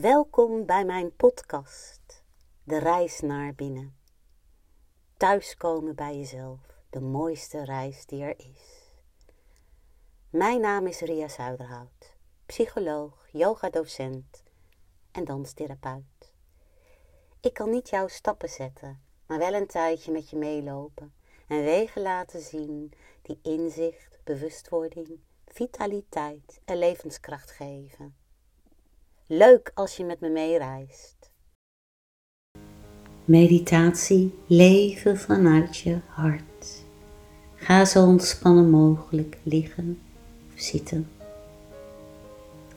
Welkom bij mijn podcast, De Reis naar Binnen. Thuiskomen bij jezelf, de mooiste reis die er is. Mijn naam is Ria Zuiderhout, psycholoog, yogadocent en danstherapeut. Ik kan niet jouw stappen zetten, maar wel een tijdje met je meelopen en wegen laten zien die inzicht, bewustwording, vitaliteit en levenskracht geven. Leuk als je met me meereist. Meditatie, leven vanuit je hart. Ga zo ontspannen mogelijk liggen of zitten.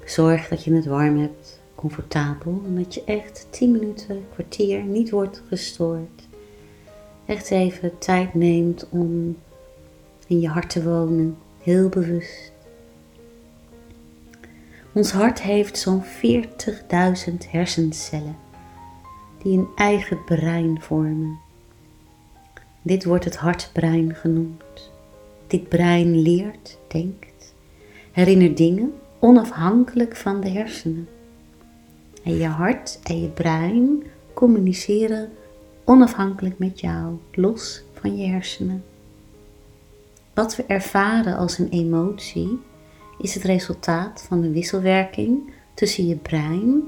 Zorg dat je het warm hebt, comfortabel en dat je echt 10 minuten, kwartier niet wordt gestoord. Echt even tijd neemt om in je hart te wonen, heel bewust. Ons hart heeft zo'n 40.000 hersencellen die een eigen brein vormen. Dit wordt het hartbrein genoemd. Dit brein leert, denkt, herinnert dingen onafhankelijk van de hersenen. En je hart en je brein communiceren onafhankelijk met jou, los van je hersenen. Wat we ervaren als een emotie is het resultaat van de wisselwerking tussen je brein,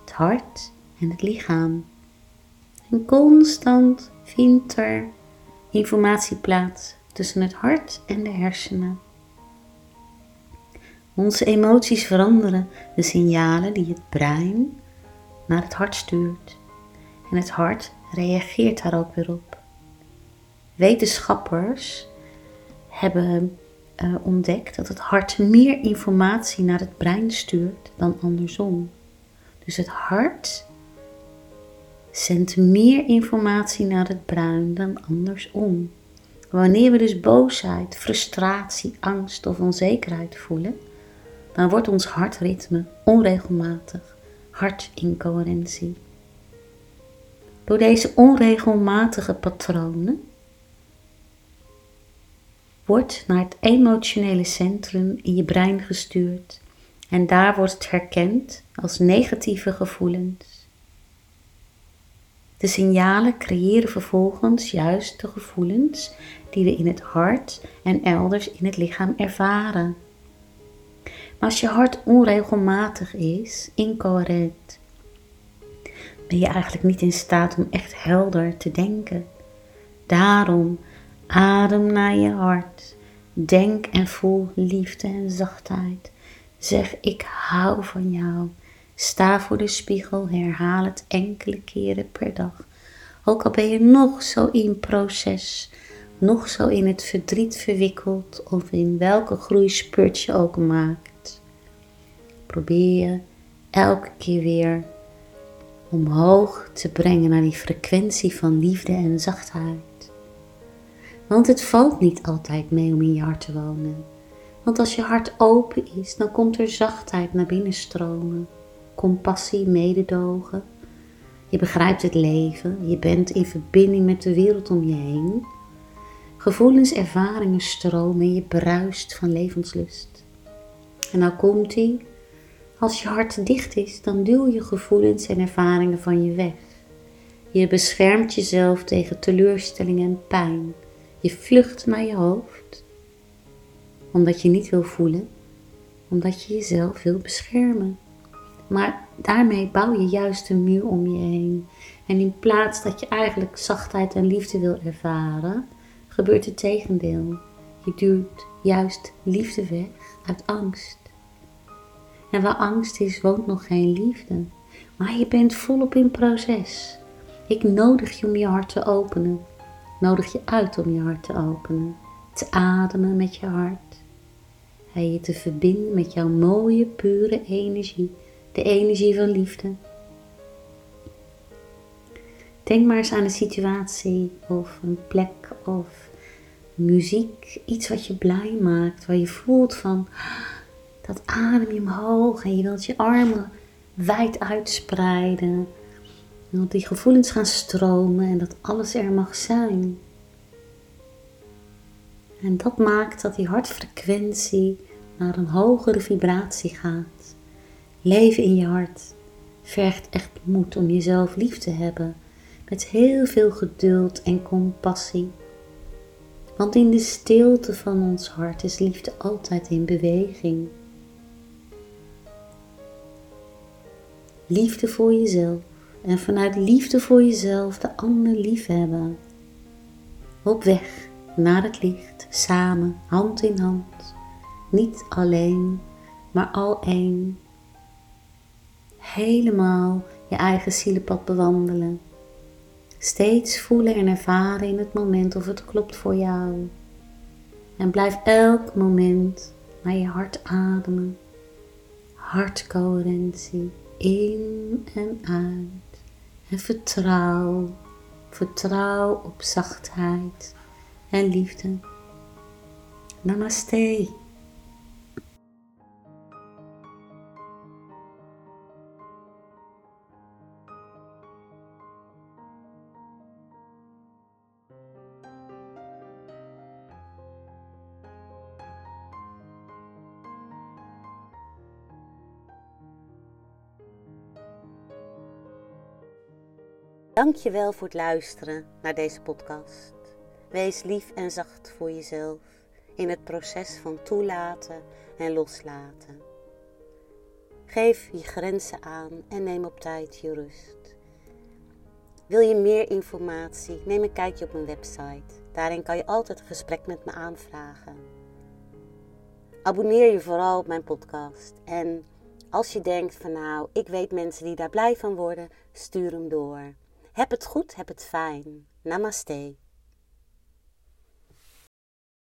het hart en het lichaam. En constant vindt er informatie plaats tussen het hart en de hersenen. Onze emoties veranderen de signalen die het brein naar het hart stuurt. En het hart reageert daar ook weer op. Wetenschappers hebben uh, ontdekt dat het hart meer informatie naar het brein stuurt dan andersom. Dus het hart zendt meer informatie naar het brein dan andersom. Wanneer we dus boosheid, frustratie, angst of onzekerheid voelen, dan wordt ons hartritme onregelmatig, hartincoherentie. Door deze onregelmatige patronen wordt naar het emotionele centrum in je brein gestuurd en daar wordt het herkend als negatieve gevoelens. De signalen creëren vervolgens juist de gevoelens die we in het hart en elders in het lichaam ervaren. Maar als je hart onregelmatig is, incoherent, ben je eigenlijk niet in staat om echt helder te denken. Daarom Adem naar je hart. Denk en voel liefde en zachtheid. Zeg ik hou van jou. Sta voor de spiegel, herhaal het enkele keren per dag. Ook al ben je nog zo in proces, nog zo in het verdriet verwikkeld of in welke groeispurt je ook maakt. Probeer je elke keer weer omhoog te brengen naar die frequentie van liefde en zachtheid. Want het valt niet altijd mee om in je hart te wonen. Want als je hart open is, dan komt er zachtheid naar binnen stromen. Compassie, mededogen. Je begrijpt het leven. Je bent in verbinding met de wereld om je heen. Gevoelens, ervaringen stromen en je bruist van levenslust. En nou komt ie. Als je hart dicht is, dan duw je gevoelens en ervaringen van je weg. Je beschermt jezelf tegen teleurstelling en pijn. Je vlucht naar je hoofd, omdat je niet wil voelen, omdat je jezelf wil beschermen. Maar daarmee bouw je juist een muur om je heen. En in plaats dat je eigenlijk zachtheid en liefde wil ervaren, gebeurt het tegendeel. Je duwt juist liefde weg uit angst. En waar angst is, woont nog geen liefde. Maar je bent volop in proces. Ik nodig je om je hart te openen nodig je uit om je hart te openen, te ademen met je hart en je te verbinden met jouw mooie, pure energie, de energie van liefde. Denk maar eens aan een situatie of een plek of muziek, iets wat je blij maakt, waar je voelt van dat adem je omhoog en je wilt je armen wijd uitspreiden en dat die gevoelens gaan stromen en dat alles er mag zijn. En dat maakt dat die hartfrequentie naar een hogere vibratie gaat. Leven in je hart. vergt echt moed om jezelf lief te hebben, met heel veel geduld en compassie. Want in de stilte van ons hart is liefde altijd in beweging. Liefde voor jezelf en vanuit liefde voor jezelf de ander liefhebben. Op weg naar het licht, samen, hand in hand, niet alleen, maar al één. Helemaal je eigen zielenpad bewandelen. Steeds voelen en ervaren in het moment of het klopt voor jou. En blijf elk moment naar je hart ademen. Hartcoherentie in en uit. En vertrouw, vertrouw op zachtheid en liefde. Namaste. Dankjewel voor het luisteren naar deze podcast. Wees lief en zacht voor jezelf in het proces van toelaten en loslaten. Geef je grenzen aan en neem op tijd je rust. Wil je meer informatie? Neem een kijkje op mijn website. Daarin kan je altijd een gesprek met me aanvragen. Abonneer je vooral op mijn podcast. En als je denkt van nou, ik weet mensen die daar blij van worden, stuur hem door. Heb het goed, heb het fijn. Namaste.